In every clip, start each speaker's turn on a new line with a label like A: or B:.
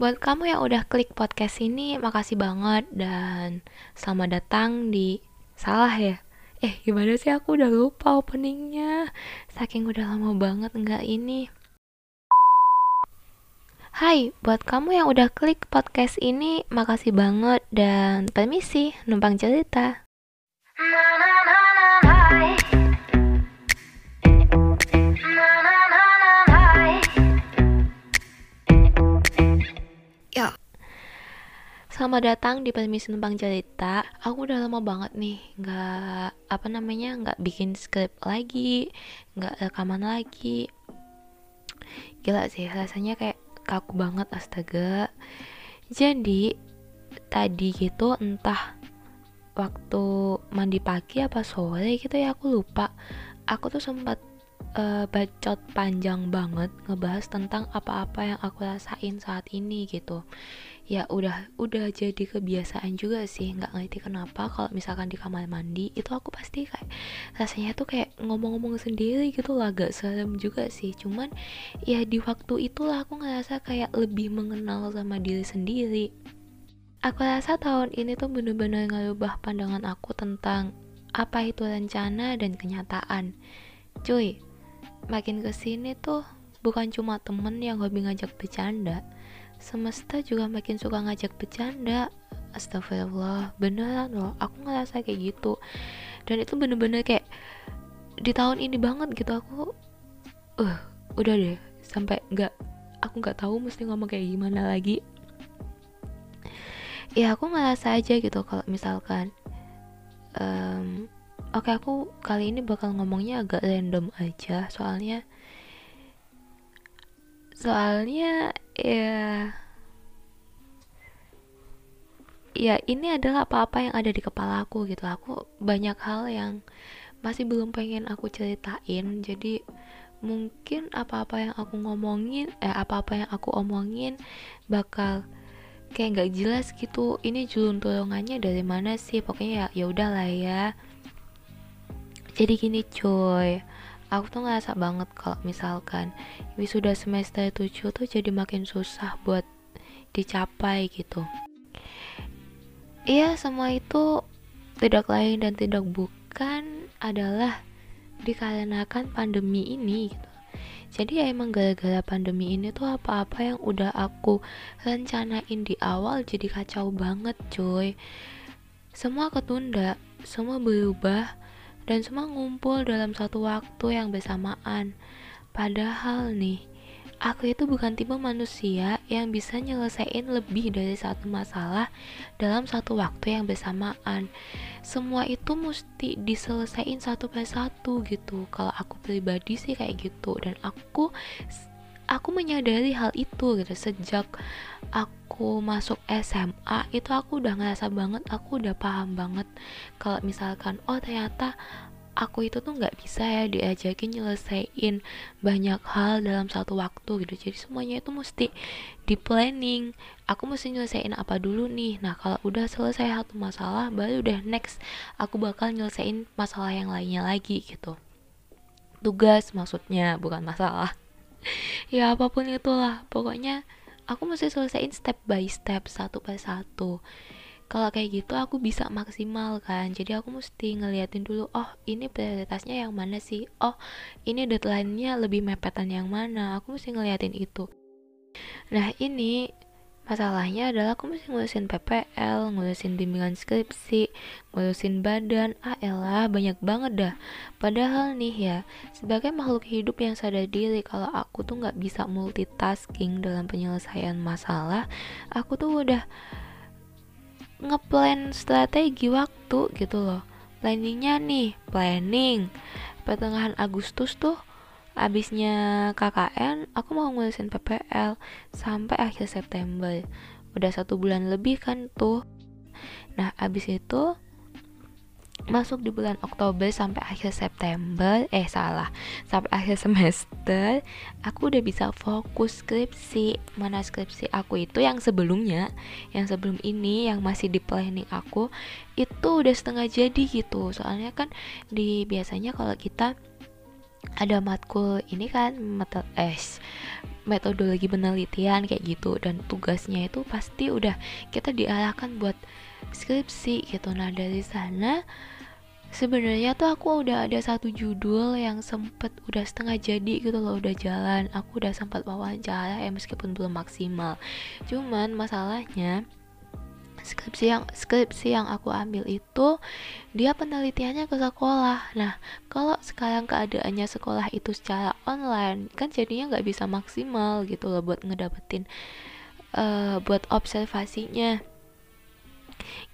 A: Buat kamu yang udah klik podcast ini, makasih banget dan selamat datang di salah ya. Eh, gimana sih aku udah lupa openingnya. Saking udah lama banget nggak ini. Hai, buat kamu yang udah klik podcast ini, makasih banget dan permisi, numpang cerita. Ya, Selamat datang di Permisi Numpang Cerita. Aku udah lama banget nih nggak apa namanya nggak bikin skrip lagi, nggak rekaman lagi. Gila sih rasanya kayak kaku banget astaga. Jadi tadi gitu entah waktu mandi pagi apa sore gitu ya aku lupa. Aku tuh sempat uh, bacot panjang banget ngebahas tentang apa-apa yang aku rasain saat ini gitu. Ya udah udah jadi kebiasaan juga sih nggak ngerti kenapa kalau misalkan di kamar mandi itu aku pasti kayak rasanya tuh kayak ngomong-ngomong sendiri gitu lah gak serem juga sih. Cuman ya di waktu itulah aku ngerasa kayak lebih mengenal sama diri sendiri. Aku rasa tahun ini tuh bener-bener ngerubah pandangan aku tentang apa itu rencana dan kenyataan. Cuy makin ke sini tuh bukan cuma temen yang hobi ngajak bercanda semesta juga makin suka ngajak bercanda. Astagfirullah beneran loh aku ngerasa kayak gitu. Dan itu bener-bener kayak di tahun ini banget gitu aku uh udah deh sampai nggak aku nggak tahu mesti ngomong kayak gimana lagi. Ya aku ngerasa aja gitu kalau misalkan um, Oke, aku kali ini bakal ngomongnya agak random aja, soalnya soalnya ya ya ini adalah apa-apa yang ada di kepala aku gitu. Aku banyak hal yang masih belum pengen aku ceritain, jadi mungkin apa-apa yang aku ngomongin, eh apa-apa yang aku omongin bakal kayak nggak jelas gitu. Ini julun-tulungannya dari mana sih? Pokoknya ya ya udahlah ya jadi gini cuy. Aku tuh ngerasa banget kalau misalkan wisuda semester 7 tuh jadi makin susah buat dicapai gitu. Iya semua itu tidak lain dan tidak bukan adalah dikarenakan pandemi ini gitu. Jadi ya emang gara-gara pandemi ini tuh apa-apa yang udah aku rencanain di awal jadi kacau banget cuy. Semua ketunda semua berubah dan semua ngumpul dalam satu waktu yang bersamaan. Padahal nih, aku itu bukan tipe manusia yang bisa nyelesain lebih dari satu masalah dalam satu waktu yang bersamaan. Semua itu mesti diselesaikan satu persatu gitu. Kalau aku pribadi sih kayak gitu dan aku aku menyadari hal itu gitu sejak aku masuk SMA itu aku udah ngerasa banget aku udah paham banget. Kalau misalkan oh ternyata aku itu tuh nggak bisa ya diajakin nyelesain banyak hal dalam satu waktu gitu. Jadi semuanya itu mesti di planning. Aku mesti nyelesain apa dulu nih? Nah kalau udah selesai satu masalah baru udah next aku bakal nyelesain masalah yang lainnya lagi gitu. Tugas maksudnya bukan masalah. Ya apa pun itulah. Pokoknya aku mesti selesaiin step by step satu per satu. Kalau kayak gitu aku bisa maksimal kan? Jadi aku mesti ngeliatin dulu oh ini prioritasnya yang mana sih? Oh ini deadline-nya lebih mepetan yang mana? Aku mesti ngeliatin itu. Nah ini Masalahnya adalah aku mesti ngurusin PPL, ngurusin bimbingan skripsi, ngurusin badan, ah elah banyak banget dah. Padahal nih ya, sebagai makhluk hidup yang sadar diri kalau aku tuh nggak bisa multitasking dalam penyelesaian masalah, aku tuh udah ngeplan strategi waktu gitu loh. Planningnya nih, planning pertengahan Agustus tuh abisnya KKN aku mau ngurusin PPL sampai akhir September. Udah satu bulan lebih kan tuh. Nah abis itu masuk di bulan Oktober sampai akhir September. Eh salah. Sampai akhir semester aku udah bisa fokus skripsi. Mana skripsi aku itu yang sebelumnya yang sebelum ini yang masih di planning aku itu udah setengah jadi gitu. Soalnya kan di biasanya kalau kita ada matkul ini kan metal eh metodologi penelitian kayak gitu dan tugasnya itu pasti udah kita diarahkan buat skripsi gitu. Nah dari sana sebenarnya tuh aku udah ada satu judul yang sempet udah setengah jadi gitu loh udah jalan. Aku udah sempat wawancara ya meskipun belum maksimal. Cuman masalahnya skripsi yang skripsi yang aku ambil itu dia penelitiannya ke sekolah. Nah kalau sekarang keadaannya sekolah itu secara online kan jadinya nggak bisa maksimal gitu loh buat ngedapetin uh, buat observasinya.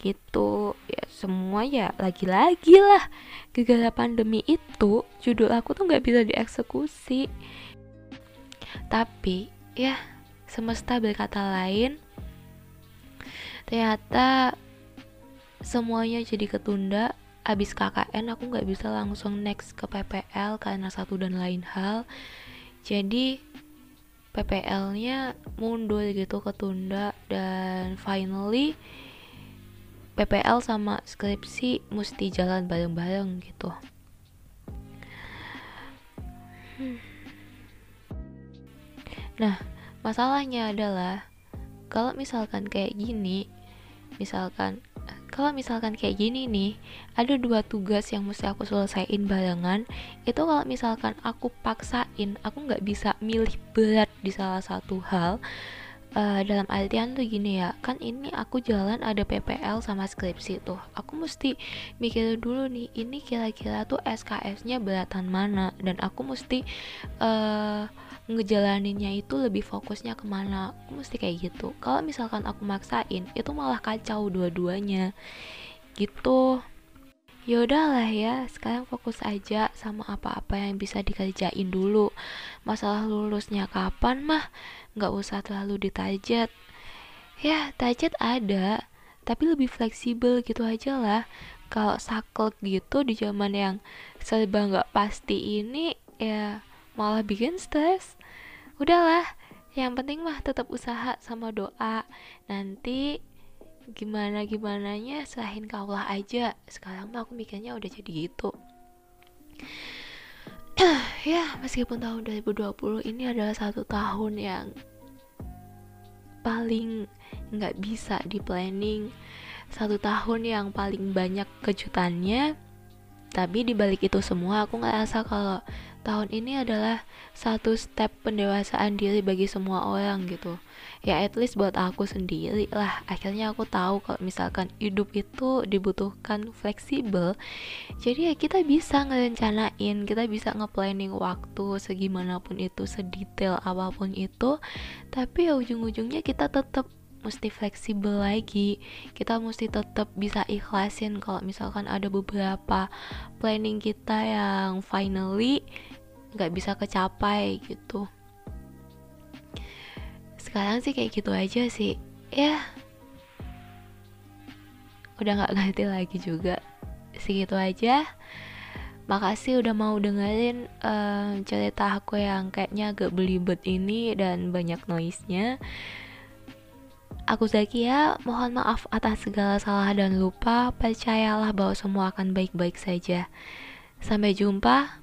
A: Gitu. Ya semua ya lagi-lagi lah. Gegara pandemi itu judul aku tuh nggak bisa dieksekusi. Tapi ya semesta berkata lain ternyata semuanya jadi ketunda. Abis KKN aku nggak bisa langsung next ke PPL karena satu dan lain hal. Jadi PPL-nya mundur gitu ketunda. Dan finally PPL sama skripsi mesti jalan bareng-bareng gitu. Nah masalahnya adalah kalau misalkan kayak gini misalkan kalau misalkan kayak gini nih ada dua tugas yang mesti aku selesaiin barengan. Itu kalau misalkan aku paksain aku nggak bisa milih berat di salah satu hal uh, dalam artian tuh gini ya kan ini aku jalan ada PPL sama skripsi tuh. Aku mesti mikir dulu nih ini kira-kira tuh SKS-nya beratan mana? Dan aku mesti uh, ngejalaninnya itu lebih fokusnya ke mana aku mesti kayak gitu kalau misalkan aku maksain itu malah kacau dua-duanya gitu Yaudah lah ya, sekarang fokus aja sama apa-apa yang bisa dikerjain dulu. Masalah lulusnya kapan mah, nggak usah terlalu ditajat. Ya, tajat ada, tapi lebih fleksibel gitu aja lah. Kalau saklek gitu di zaman yang serba nggak pasti ini, ya malah bikin stres. Udahlah, yang penting mah tetap usaha sama doa. Nanti gimana gimana nya selain ke Allah aja sekarang mah aku mikirnya udah jadi gitu ya meskipun tahun 2020 ini adalah satu tahun yang paling nggak bisa di planning satu tahun yang paling banyak kejutannya tapi dibalik itu semua aku ngerasa kalau tahun ini adalah satu step pendewasaan diri bagi semua orang gitu. Ya at least buat aku sendiri lah. Akhirnya aku tahu kalau misalkan hidup itu dibutuhkan fleksibel jadi ya kita bisa ngerencanain kita bisa ngeplanning waktu segimanapun itu sedetail apa pun itu. Tapi ya ujung-ujungnya kita tetap mesti fleksibel lagi. Kita mesti tetap bisa ikhlasin kalau misalkan ada beberapa planning kita yang finally nggak bisa kecapai gitu sekarang sih kayak gitu aja sih ya udah nggak ngerti lagi juga segitu aja makasih udah mau dengerin um, cerita aku yang kayaknya agak belibet ini dan banyak noise-nya Aku Zakia, mohon maaf atas segala salah dan lupa. Percayalah bahwa semua akan baik-baik saja. Sampai jumpa.